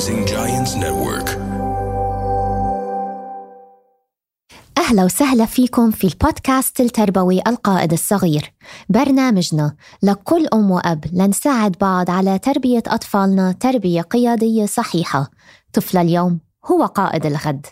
Rising Giants Network. أهلا وسهلا فيكم في البودكاست التربوي القائد الصغير. برنامجنا لكل أم وأب لنساعد بعض على تربية أطفالنا تربية قيادية صحيحة. طفل اليوم هو قائد الغد.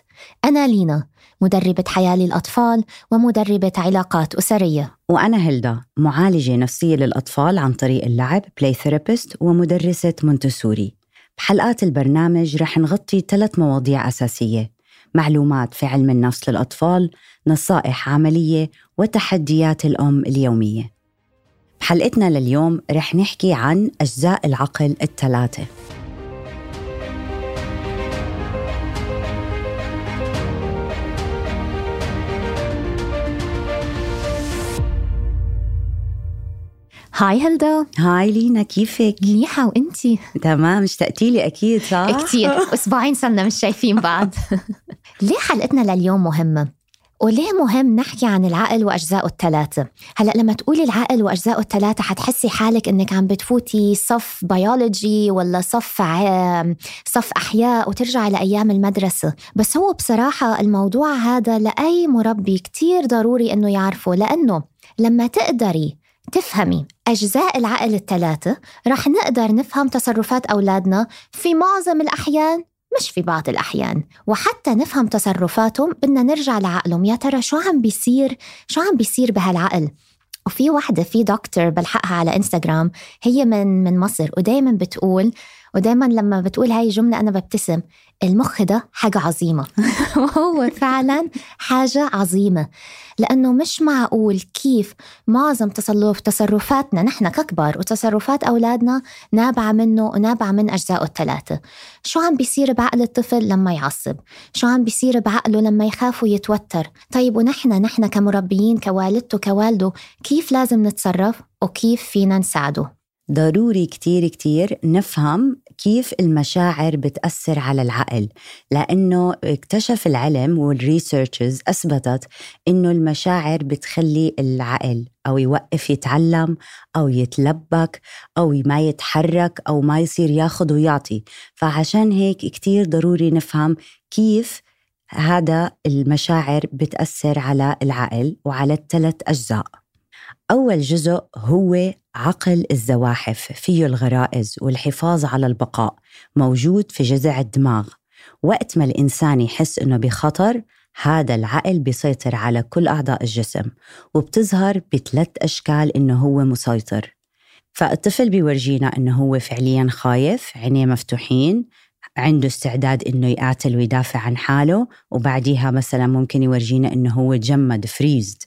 أنا لينا مدربة حياة للأطفال ومدربة علاقات أسرية. وأنا هيلدا معالجة نفسية للأطفال عن طريق اللعب play therapist ومدرسة مونتسوري. بحلقات البرنامج رح نغطي ثلاث مواضيع أساسية. معلومات في علم النفس للأطفال نصائح عملية وتحديات الأم اليومية. بحلقتنا لليوم رح نحكي عن أجزاء العقل الثلاثة. هاي هلدا هاي لينا كيفك؟ منيحة وانتي تمام اشتقتي لي أكيد صح؟ كتير أسبوعين صرنا مش شايفين بعض ليه حلقتنا لليوم مهمة؟ وليه مهم نحكي عن العقل وأجزائه الثلاثة؟ هلأ لما تقولي العقل وأجزائه الثلاثة حتحسي حالك إنك عم بتفوتي صف بيولوجي ولا صف ع... صف أحياء وترجعي لأيام المدرسة بس هو بصراحة الموضوع هذا لأي مربي كتير ضروري إنه يعرفه لأنه لما تقدري تفهمي أجزاء العقل الثلاثة رح نقدر نفهم تصرفات أولادنا في معظم الأحيان مش في بعض الأحيان. وحتى نفهم تصرفاتهم بدنا نرجع لعقلهم. يا ترى شو عم بيصير؟ شو عم بيصير بهالعقل؟ وفي وحدة في دكتور بلحقها على إنستغرام هي من من مصر ودايما بتقول ودايما لما بتقول هاي الجملة أنا ببتسم المخ ده حاجة عظيمة. وهو فعلا حاجة عظيمة لأنه مش معقول كيف معظم تصرف تصرفاتنا نحن ككبار وتصرفات أولادنا نابعة منه ونابعة من أجزائه الثلاثة. شو عم بيصير بعقل الطفل لما يعصب؟ شو عم بيصير بعقله لما يخاف ويتوتر طيب ونحن نحن كمربيين كوالدته كوالده كيف لازم نتصرف وكيف فينا نساعده؟ ضروري كتير كتير نفهم كيف المشاعر بتأثر على العقل. لأنه اكتشف العلم والريسيرشز أثبتت إنه المشاعر بتخلي العقل أو يوقف يتعلم أو يتلبك أو ما يتحرك أو ما يصير ياخد ويعطي. فعشان هيك كتير ضروري نفهم كيف هذا المشاعر بتأثر على العقل وعلى الثلاث أجزاء. أول جزء هو عقل الزواحف فيه الغرائز والحفاظ على البقاء موجود في جذع الدماغ. وقت ما الإنسان يحس إنه بخطر هذا العقل بيسيطر على كل أعضاء الجسم وبتظهر بثلاث أشكال إنه هو مسيطر. فالطفل بيورجينا إنه هو فعليا خايف عينيه مفتوحين عنده استعداد إنه يقاتل ويدافع عن حاله وبعديها مثلا ممكن يورجينا إنه هو تجمد فريزد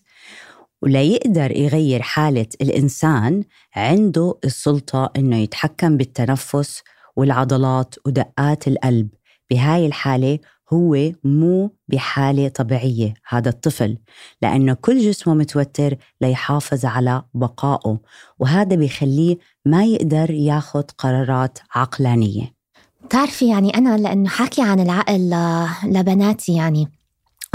ولا يقدر يغير حالة الإنسان عنده السلطة إنه يتحكم بالتنفس والعضلات ودقات القلب. بهاي الحالة هو مو بحالة طبيعية هذا الطفل لأنه كل جسمه متوتر ليحافظ على بقائه وهذا بيخليه ما يقدر ياخد قرارات عقلانية. بتعرفي يعني أنا لأنه حاكي عن العقل لبناتي يعني.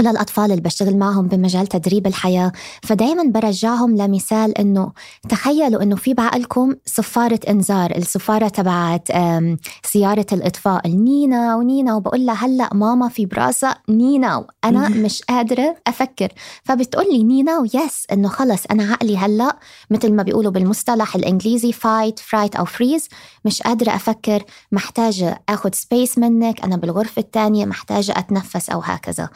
للأطفال اللي بشتغل معهم بمجال تدريب الحياة فدايما برجعهم لمثال إنه تخيلوا إنه في بعقلكم صفارة إنذار الصفارة تبعت سيارة الإطفاء النينا ونينا وبقول لها هلأ ماما في براسها نينا وأنا مش قادرة أفكر. فبتقول لي نينا ويس إنه خلص أنا عقلي هلأ مثل ما بيقولوا بالمصطلح الإنجليزي fight flight أو freeze مش قادرة أفكر محتاجة أخذ space منك أنا بالغرفة الثانية محتاجة أتنفس أو هكذا.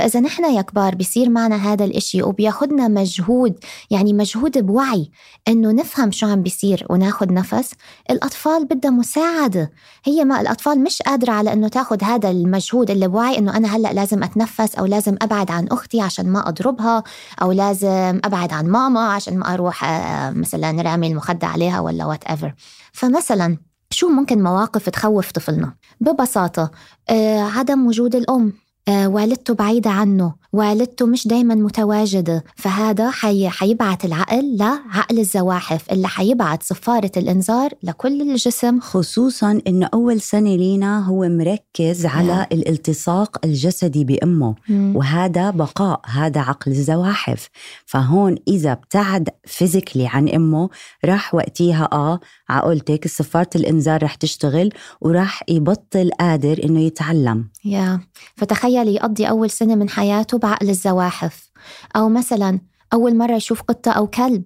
فإذا نحن يا كبار بيصير معنا هذا الإشي وبياخدنا مجهود يعني مجهود بوعي إنه نفهم شو عم بيصير وناخد نفس الأطفال بدها مساعدة. هي ما الأطفال مش قادرة على إنه تاخد هذا المجهود اللي بوعي إنه أنا هلأ لازم أتنفس أو لازم أبعد عن أختي عشان ما أضربها أو لازم أبعد عن ماما عشان ما أروح مثلا رامي المخدة عليها ولا whatever فمثلا شو ممكن مواقف تخوف طفلنا؟ ببساطة آه عدم وجود الأم. آه والدته بعيدة عنه. والدته مش دايما متواجدة فهذا حي... حيبعت العقل لعقل الزواحف اللي حيبعت صفارة الإنذار لكل الجسم خصوصا إنه أول سنة لينا هو مركز على yeah. الالتصاق الجسدي بأمه مم. وهذا بقاء هذا عقل الزواحف فهون إذا ابتعد فيزيكلي عن أمه راح وقتيها آه عقلتك صفارة الإنذار رح تشتغل وراح يبطل قادر إنه يتعلم يا فتخيلي يقضي أول سنة من حياته بعقل الزواحف أو مثلا أول مرة يشوف قطة أو كلب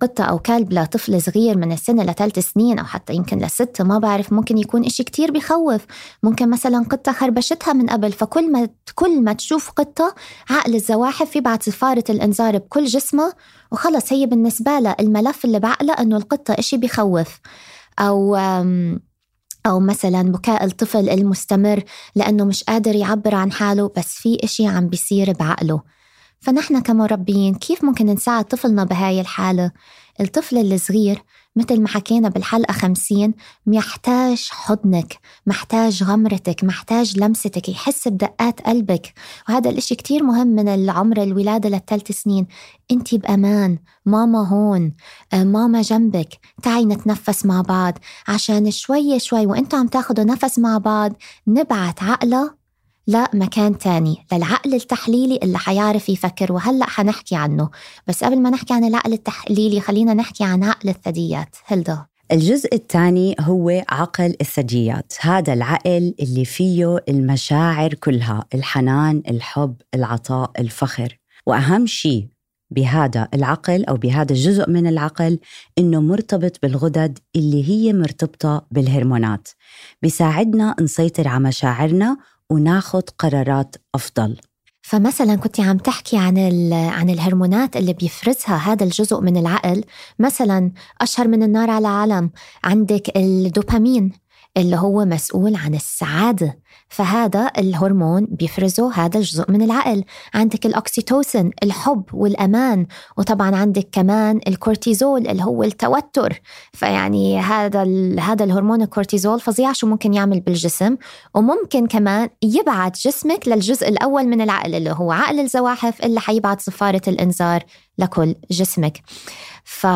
قطة أو كلب لطفل صغير من السنة لثلاث سنين أو حتى يمكن لست ما بعرف ممكن يكون إشي كتير بخوف. ممكن مثلا قطة خربشتها من قبل فكل ما كل ما تشوف قطة عقل الزواحف يبعت صفارة الإنذار بكل جسمه وخلص هي بالنسبة لها الملف اللي بعقلها إنه القطة إشي بخوف. أو أو مثلا بكاء الطفل المستمر لأنه مش قادر يعبر عن حاله بس في إشي عم بيصير بعقله فنحن كمربيين كيف ممكن نساعد طفلنا بهاي الحالة؟ الطفل الصغير مثل ما حكينا بالحلقة خمسين محتاج حضنك محتاج غمرتك محتاج لمستك يحس بدقات قلبك. وهذا الإشي كتير مهم من العمر الولادة للثلاث سنين. انت بأمان ماما هون آه، ماما جنبك. تعي نتنفس مع بعض. عشان شوي شوي وانتوا عم تاخدوا نفس مع بعض نبعت عقلة لمكان تاني. للعقل التحليلي اللي حيعرف يفكر وهلأ حنحكي عنه. بس قبل ما نحكي عن العقل التحليلي خلينا نحكي عن عقل الثدييات. هلدا. الجزء الثاني هو عقل الثدييات. هذا العقل اللي فيه المشاعر كلها الحنان الحب العطاء الفخر. وأهم شيء بهذا العقل أو بهذا الجزء من العقل إنه مرتبط بالغدد اللي هي مرتبطة بالهرمونات. بيساعدنا نسيطر على مشاعرنا وناخد قرارات أفضل. فمثلا كنت عم تحكي عن عن الهرمونات اللي بيفرزها هذا الجزء من العقل. مثلا أشهر من النار على علم عندك الدوبامين. اللي هو مسؤول عن السعادة. فهذا الهرمون بيفرزه هذا الجزء من العقل. عندك الأكسيتوسين الحب والأمان. وطبعا عندك كمان الكورتيزول اللي هو التوتر. فيعني هذا هذا الهرمون الكورتيزول فظيع شو ممكن يعمل بالجسم. وممكن كمان يبعت جسمك للجزء الأول من العقل اللي هو عقل الزواحف اللي حيبعت صفارة الإنذار لكل جسمك. ف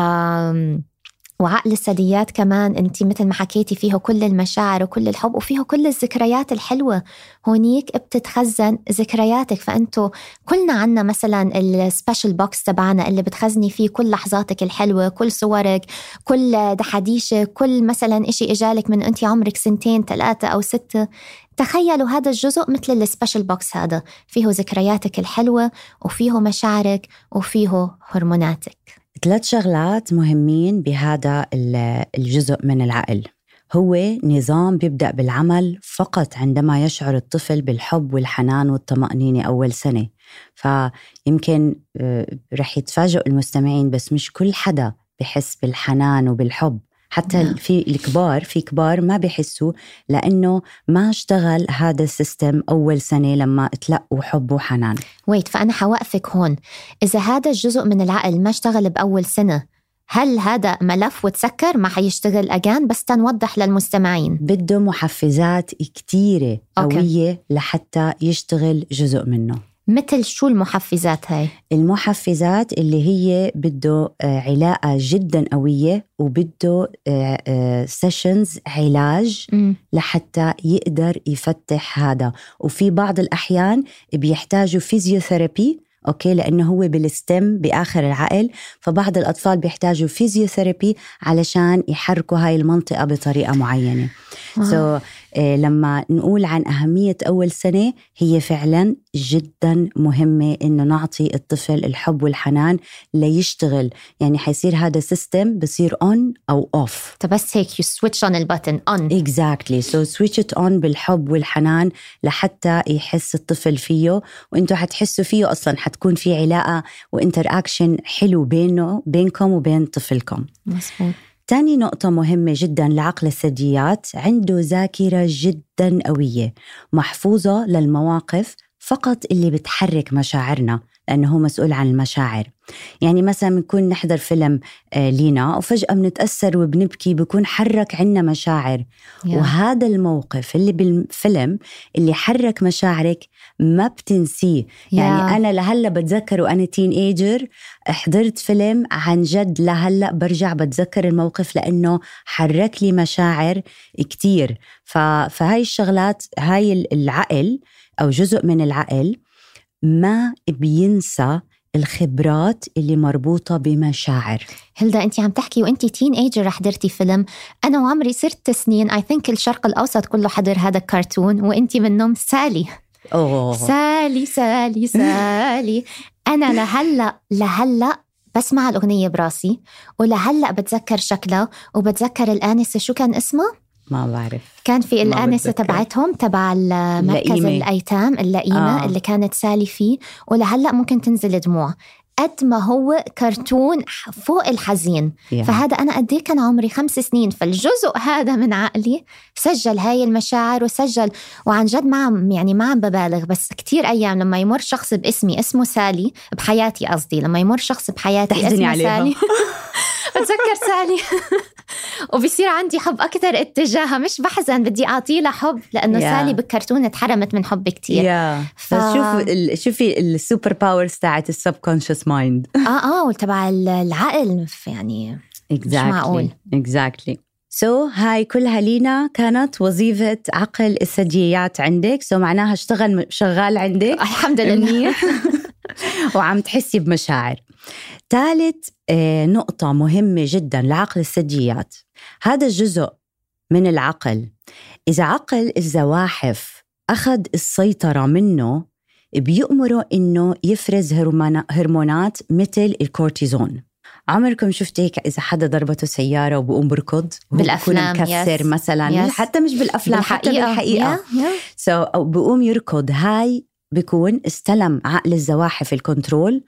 وعقل الثدييات كمان انت مثل ما حكيتي فيه كل المشاعر وكل الحب وفيه كل الذكريات الحلوة. هونيك بتتخزن ذكرياتك. فانتوا كلنا عنا مثلا ال special box تبعنا اللي بتخزني فيه كل لحظاتك الحلوة كل صورك كل دحاديشك كل مثلا إشي إجالك من انت عمرك سنتين ثلاثة أو ستة. تخيلوا هذا الجزء مثل ال special box هذا. فيه ذكرياتك الحلوة وفيه مشاعرك وفيه هرموناتك. ثلاث شغلات مهمين بهذا ال- الجزء من العقل. هو نظام بيبدأ بالعمل فقط عندما يشعر الطفل بالحب والحنان والطمأنينة أول سنة. فيمكن آه، رح يتفاجئوا المستمعين بس مش كل حدا بحس بالحنان وبالحب. حتى نعم. في الكبار في كبار ما بحسوا لأنه ما اشتغل هذا السيستم أول سنة لما تلقوا حب وحنان. ويت فأنا حوقفك هون. إذا هذا الجزء من العقل ما اشتغل بأول سنة هل هذا ملف وتسكر ما حيشتغل again بس تنوضح للمستمعين. بده محفزات كتيرة أوكي. قوية لحتى يشتغل جزء منه. مثل شو المحفزات هاي؟ المحفزات اللي هي بده آه، علاقة جدا قوية وبده sessions علاج مم. لحتى يقدر يفتح هذا. وفي بعض الأحيان بيحتاجوا physiotherapy okay لأنه هو بال stem بآخر العقل. فبعض الأطفال بيحتاجوا physiotherapy علشان يحركوا هاي المنطقة بطريقة معينة. so, لما نقول عن أهمية أول سنة هي فعلا جدا مهمة إنه نعطي الطفل الحب والحنان ليشتغل. يعني حيصير هذا system بصير on أو off. بس هيك you switch on ال button on. Exactly. So switch it on بالحب والحنان لحتى يحس الطفل فيه. وإنتوا حتحسوا فيه أصلا حتكون في علاقة وانتر اكشن حلو بينه بينكم وبين طفلكم. مزبوط. تاني نقطة مهمة جدا لعقل الثدييات عنده ذاكرة جدا قوية محفوظة للمواقف فقط اللي بتحرك مشاعرنا. لأنه هو مسؤول عن المشاعر يعني مثلا بنكون نحضر فيلم آه، لينا وفجأة بنتأثر وبنبكي بكون حرك عنا مشاعر yeah. وهذا الموقف اللي بالفيلم اللي حرك مشاعرك ما بتنسيه yeah. يعني أنا لهلأ بتذكر وأنا teenager حضرت فيلم عن جد لهلأ برجع بتذكر الموقف لأنه حرك لي مشاعر كتير فهاي الشغلات هاي العقل أو جزء من العقل ما بينسى الخبرات اللي مربوطة بمشاعر هلأ أنت عم تحكي وأنت teenager حضرتي فيلم أنا وعمري ست سنين اي ثينك الشرق الأوسط كله حضر هذا الكرتون وأنت منهم سالي أوه. سالي سالي سالي أنا لهلأ لهلأ بسمع الأغنية براسي ولهلأ بتذكر شكلها وبتذكر الآنسة شو كان اسمها؟ ما بعرف. كان في الآنسة تبعتهم تبع مركز الأيتام اللئيمة آه. اللي كانت سالي فيه ولهلأ ممكن تنزل دموع. قد ما هو كرتون فوق الحزين. yeah. فهذا أنا قد كان عمري خمس سنين. فالجزء هذا من عقلي سجل هاي المشاعر وسجل وعن جد ما عم يعني ما عم ببالغ. بس كتير أيام لما يمر شخص باسمي اسمه سالي بحياتي قصدي لما يمر شخص بحياتي اسمه عليها. سالي بتذكر سالي. وبصير عندي حب أكثر اتجاهها. مش بحزن بدي أعطيه لها حب لأنه yeah. سالي بالكرتون اتحرمت من حب كتير. Yeah. ف... شوفي شوفي ال super powers تاعت ال subconscious mind آه آه وتبع العقل يعني exactly. مش معقول. exactly. so, هاي كلها لينا كانت وظيفة عقل الثدييات عندك. so, معناها اشتغل شغال عندك. الحمد لله. وعم تحسي بمشاعر. ثالث آه، نقطة مهمة جدا لعقل الثدييات هذا الجزء من العقل. إذا عقل الزواحف أخذ السيطرة منه بيأمره إنه يفرز هرمونات مثل الكورتيزون. عمركم شفت هيك إذا حدا ضربته سيارة وبقوم بركض بالأفلام مكسر yes. مثلا. yes. حتى مش بالأفلام بالحقيقة. حتى بالحقيقة so, بقوم يركض. هاي بيكون استلم عقل الزواحف ال control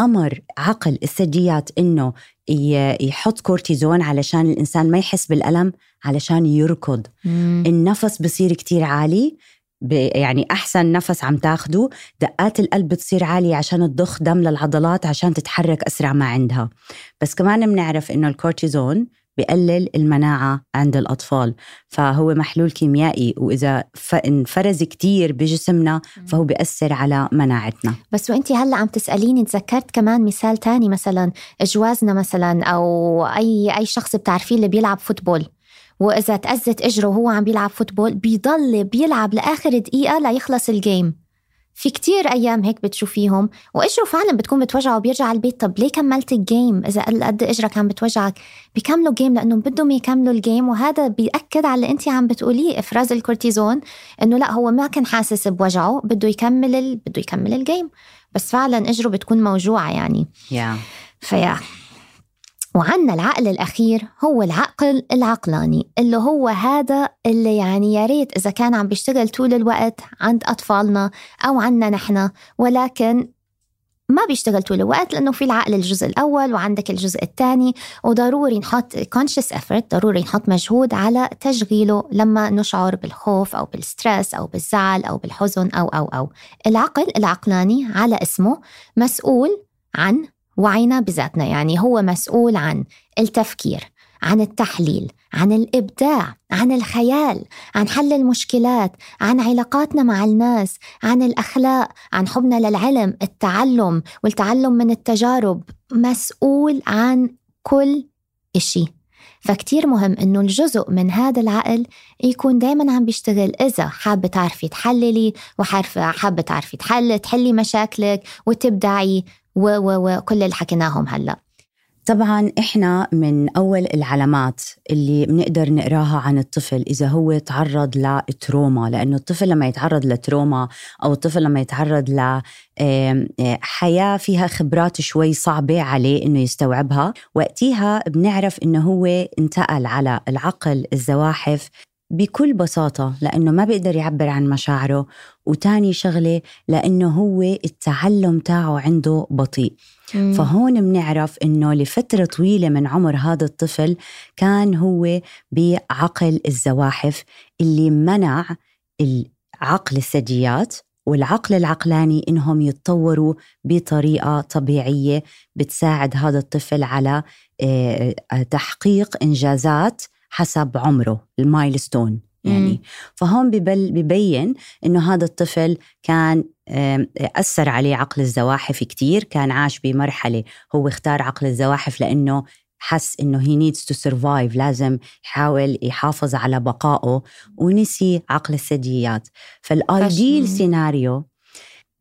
أمر عقل الثدييات إنه يحط كورتيزون علشان الإنسان ما يحس بالألم علشان يركض مم. النفس بصير كتير عالي يعني أحسن نفس عم تاخده دقات القلب بتصير عالية عشان تضخ دم للعضلات عشان تتحرك أسرع ما عندها بس كمان بنعرف إنه الكورتيزون بقلل المناعة عند الأطفال. فهو محلول كيميائي وإذا انفرز كتير بجسمنا فهو بيأثر على مناعتنا. بس وانت هلأ عم تسأليني تذكرت كمان مثال تاني مثلا جوازنا مثلا أو أي أي شخص بتعرفيه اللي بيلعب football. وإذا تأذت إجره وهو عم بيلعب football بيضل بيلعب لآخر دقيقة ليخلص ال game في كتير أيام هيك بتشوفيهم. وإجره فعلا بتكون بتوجعه؟ وبيرجع على البيت. طب ليه كملت ال game؟ إذا قد إجرك عم بتوجعك. بيكملوا game لأنه بدهم يكملوا ال game. وهذا بيأكد على اللي أنت عم بتقوليه إفراز الكورتيزون إنه لا هو ما كان حاسس بوجعه. بده يكمل ال... بده يكمل ال game. بس فعلا إجره بتكون موجوعة يعني. Yeah. فيا. وعنا العقل الأخير هو العقل العقلاني اللي هو هذا اللي يعني يا ريت إذا كان عم بيشتغل طول الوقت عند أطفالنا أو عنا نحن ولكن ما بيشتغل طول الوقت لأنه في العقل الجزء الأول وعندك الجزء الثاني وضروري نحط conscious effort ضروري نحط مجهود على تشغيله لما نشعر بالخوف أو بالستريس أو بالزعل أو بالحزن أو أو أو. العقل العقلاني على اسمه مسؤول عن وعينا بذاتنا يعني هو مسؤول عن التفكير عن التحليل عن الإبداع عن الخيال عن حل المشكلات عن علاقاتنا مع الناس عن الأخلاق عن حبنا للعلم التعلم والتعلم من التجارب. مسؤول عن كل إشي. فكتير مهم إنه الجزء من هذا العقل يكون دايما عم بيشتغل إذا حابة تعرفي تحللي وحابة تعرفي تحل تحلي مشاكلك وتبدعي و و وكل اللي حكيناهم هلأ. طبعا إحنا من أول العلامات اللي بنقدر نقراها عن الطفل إذا هو تعرض لتروما لأنه الطفل لما يتعرض لتروما أو الطفل لما يتعرض ل حياة فيها خبرات شوي صعبة عليه إنه يستوعبها وقتها بنعرف إنه هو انتقل على العقل الزواحف بكل بساطة لأنه ما بيقدر يعبر عن مشاعره وتاني شغلة لأنه هو التعلم تاعه عنده بطيء مم. فهون بنعرف إنه لفترة طويلة من عمر هذا الطفل كان هو بعقل الزواحف اللي منع عقل الثدييات والعقل العقلاني إنهم يتطوروا بطريقة طبيعية بتساعد هذا الطفل على آه، تحقيق إنجازات حسب عمره ال milestone يعني. مم. فهون ببل ببين إنه هذا الطفل كان أثر عليه عقل الزواحف كتير. كان عاش بمرحلة هو اختار عقل الزواحف لأنه حس إنه he needs to survive لازم يحاول يحافظ على بقائه ونسي عقل الثدييات. فال ideal scenario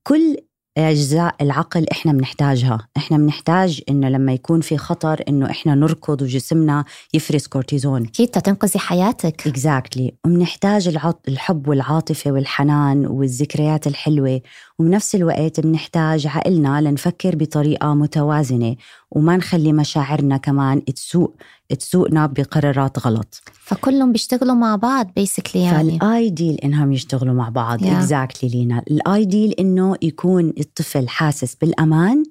كل أجزاء العقل إحنا بنحتاجها. إحنا بنحتاج إنه لما يكون في خطر إنه إحنا نركض وجسمنا يفرز كورتيزون. أكيد تنقذي حياتك. exactly. وبنحتاج الحب والعاطفة والحنان والذكريات الحلوة. وبنفس الوقت بنحتاج عقلنا لنفكر بطريقة متوازنة. وما نخلي مشاعرنا كمان تسوق تسوقنا بقرارات غلط. فكلهم بيشتغلوا مع بعض basically يعني. فال ideal إنهم يشتغلوا مع بعض exactly yeah. لينا. ال ideal إنه يكون الطفل حاسس بالأمان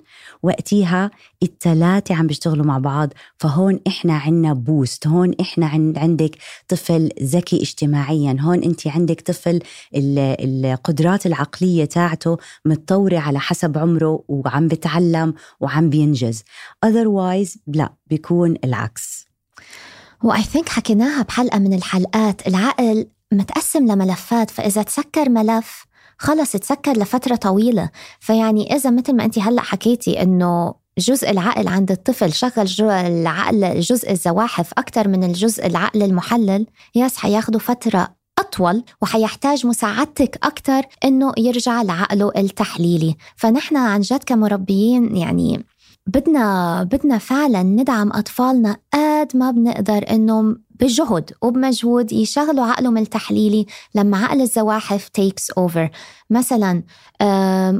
وقتها الثلاثة عم بيشتغلوا مع بعض فهون إحنا عنا boost هون إحنا عندك طفل ذكي اجتماعيا هون أنت عندك طفل القدرات العقلية تاعته متطورة على حسب عمره وعم بتعلم وعم بينجز. Otherwise لا بيكون العكس. وآي ثينك حكيناها بحلقة من الحلقات. العقل متقسم لملفات فإذا تسكر ملف خلص تسكر لفترة طويلة. فيعني إذا مثل ما أنت هلأ حكيتي إنه جزء العقل عند الطفل شغل العقل جزء الزواحف أكثر من الجزء العقل المحلل ياس حياخدوا فترة أطول وحيحتاج مساعدتك أكثر إنه يرجع لعقله التحليلي. فنحن عن جد كمربيين يعني بدنا بدنا فعلا ندعم أطفالنا قد ما بنقدر إنه بجهد وبمجهود يشغلوا عقلهم التحليلي لما عقل الزواحف takes over مثلا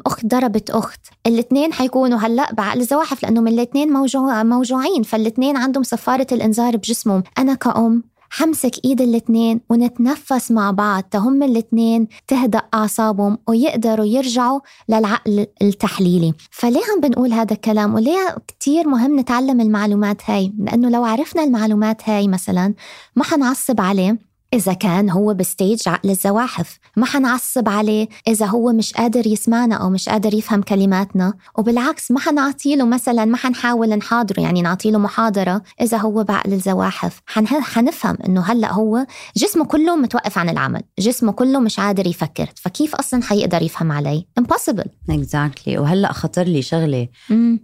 أخت ضربت أخت الاثنين حيكونوا هلأ بعقل الزواحف لأنه من الاثنين موجوع موجوعين فالاثنين عندهم صفارة الإنذار بجسمهم. أنا كأم حمسك إيد الاثنين ونتنفس مع بعض تهم الاثنين تهدأ أعصابهم ويقدروا يرجعوا للعقل التحليلي. فليه عم بنقول هذا الكلام؟ وليه كتير مهم نتعلم المعلومات هاي؟ لأنه لو عرفنا المعلومات هاي مثلا ما حنعصب عليه. إذا كان هو بستيج عقل الزواحف. ما حنعصب عليه إذا هو مش قادر يسمعنا أو مش قادر يفهم كلماتنا. وبالعكس ما حنعطيله مثلا ما حنحاول نحاضره يعني نعطيله محاضرة إذا هو بعقل الزواحف. حنفهم إنه هلأ هو جسمه كله متوقف عن العمل. جسمه كله مش قادر يفكر. فكيف أصلا حيقدر يفهم علي؟ Impossible. Exactly. وهلأ خطر لي شغلة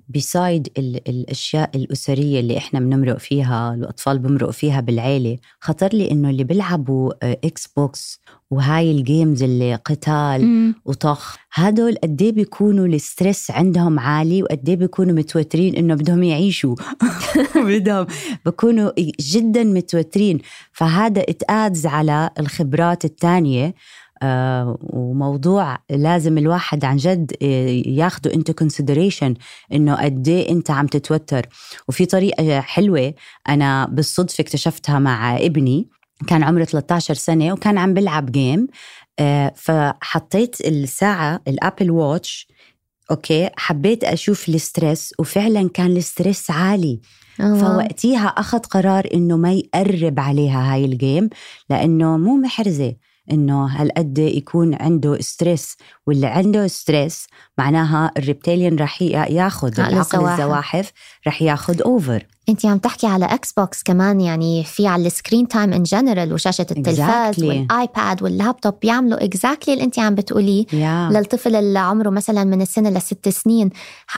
بسايد الأشياء الأسرية اللي إحنا بنمرق فيها الأطفال بمرقوا فيها بالعيلة خطر لي إنه اللي بيلعب بيلعبوا إكس بوكس وهاي ال games اللي قتال مم. وطخ. هدول قد إيه بيكونوا ال stress عندهم عالي وقد إيه بيكونوا متوترين إنه بدهم يعيشوا. بدهم بيكونوا جدا متوترين. فهذا it adds على الخبرات الثانية آه وموضوع لازم الواحد عن جد آه، ياخده into consideration إنه قد إيه أنت عم تتوتر. وفي طريقة حلوة أنا بالصدفة اكتشفتها مع ابني. كان عمره 13 سنة وكان عم بلعب game آه، فحطيت الساعة الأبل واتش okay حبيت أشوف ال stress وفعلا كان ال stress عالي. أوه. فوقتيها أخذ قرار إنه ما يقرب عليها هاي ال game لأنه مو محرزة إنه هالقد يكون عنده stress واللي عنده stress معناها ال reptilian رح ياخذ العقل الزواحف. رح ياخذ اوفر انت عم تحكي على إكس بوكس كمان يعني في على ال screen time in general وشاشة التلفاز exactly. والآيباد واللابتوب بيعملوا exactly اللي انت عم بتقوليه yeah. للطفل اللي عمره مثلا من السنة لست سنين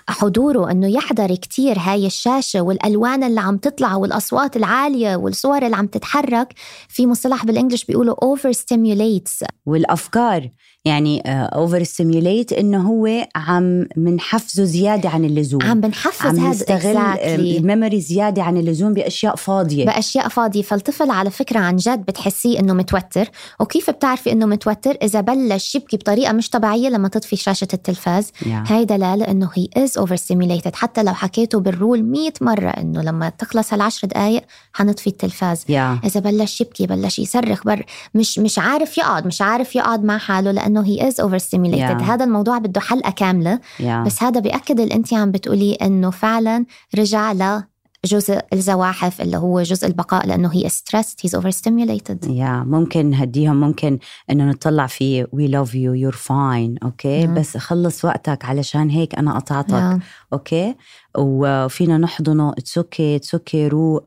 حضوره إنه يحضر كتير هاي الشاشة والألوان اللي عم تطلع والأصوات العالية والصور اللي عم تتحرك في مصطلح بال English بيقولوا over stimulates والأفكار يعني over آه، stimulate إنه هو عم منحفزه زيادة عن اللزوم. عم بنحفز عم نستغل ال memory زيادة عن اللزوم بأشياء فاضية. بأشياء فاضية. فالطفل على فكرة عن جد بتحسيه إنه متوتر. وكيف بتعرفي إنه متوتر؟ إذا بلش يبكي بطريقة مش طبيعية لما تطفي شاشة التلفاز. Yeah. هاي دلالة إنه he is overstimulated حتى لو حكيته بالرول 100 مرة إنه لما تخلص هالعشر دقائق حنطفي التلفاز. Yeah. إذا بلش يبكي بلش يصرخ بر مش مش عارف يقعد مش عارف يقعد مع حاله لأنه إنه he is overstimulated هذا الموضوع بده حلقة كاملة. Yeah. بس هذا بيأكد اللي انت عم بتقولي إنه فعلا رجع ل جزء الزواحف اللي هو جزء البقاء لأنه he stressed he's overstimulated. يا ممكن نهديهم ممكن إنه نطلع في we love you you're fine okay. بس خلص وقتك علشان هيك أنا قطعتك. Yeah. Okay وفينا نحضنه. it's okay it's okay روق.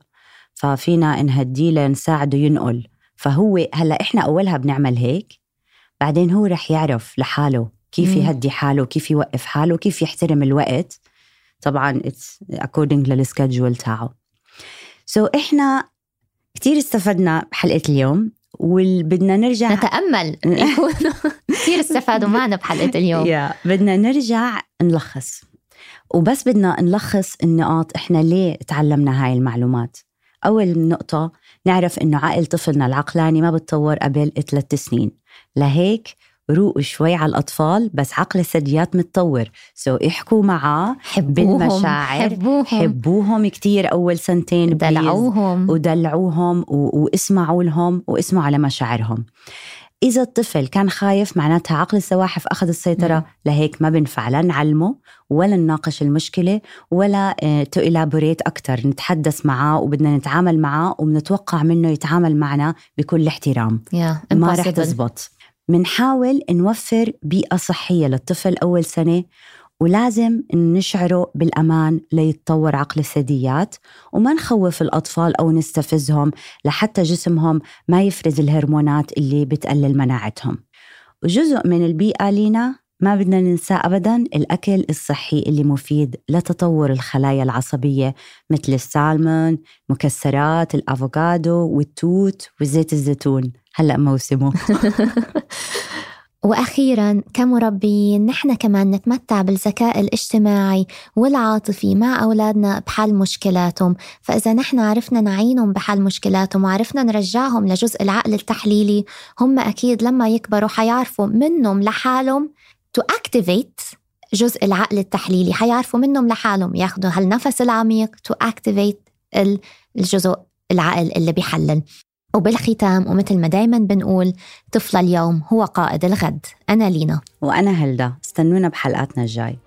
ففينا نهديه لنساعده ينقل. فهو هلأ إحنا أولها بنعمل هيك. بعدين هو رح يعرف لحاله كيف. يهدي حاله كيف يوقف حاله كيف يحترم الوقت. طبعا it's according لل schedule تاعه. so so إحنا كتير استفدنا بحلقة اليوم وبدنا نرجع نتأمل. يكونوا كثير استفادوا معنا بحلقة اليوم. يا بدنا نرجع نلخص. وبس بدنا نلخص النقاط إحنا ليه تعلمنا هاي المعلومات. أول نقطة نعرف إنه عقل طفلنا العقلاني ما بتطور قبل ثلاث سنين. لهيك روقوا شوي على الأطفال بس عقل الثدييات متطور. سو احكوا معاه حبوهم بالمشاعر حبوهم. حبوهم كتير أول سنتين. دلعوهم. ودلعوهم و- واسمعوا لهم واسمعوا على مشاعرهم. إذا الطفل كان خايف معناتها عقل السواحف أخذ السيطرة. لهيك ما بنفع لا نعلمه ولا نناقش المشكلة ولا تو إلابوريت أكتر. نتحدث معاه وبدنا نتعامل معاه وبنتوقع منه يتعامل معنا بكل احترام. Yeah, ما رح. تزبط. منحاول نوفر بيئة صحية للطفل أول سنة ولازم نشعره بالأمان ليتطور عقل الثدييات وما نخوف الأطفال أو نستفزهم لحتى جسمهم ما يفرز الهرمونات اللي بتقلل مناعتهم. وجزء من البيئة لينا ما بدنا ننسى أبدا الأكل الصحي اللي مفيد لتطور الخلايا العصبية مثل السالمون مكسرات الأفوكادو والتوت وزيت الزيتون. هلأ موسمه. وأخيرا كمربيين نحن كمان نتمتع بالذكاء الاجتماعي والعاطفي مع أولادنا بحل مشكلاتهم، فإذا نحن عرفنا نعينهم بحل مشكلاتهم وعرفنا نرجعهم لجزء العقل التحليلي، هم أكيد لما يكبروا حيعرفوا منهم لحالهم to activate جزء العقل التحليلي، حيعرفوا منهم لحالهم ياخذوا هالنفس العميق activate ال- الجزء العقل اللي بيحلل. وبالختام ومثل ما دايما بنقول طفل اليوم هو قائد الغد. أنا لينا. وأنا هلدا. استنونا بحلقاتنا الجاي.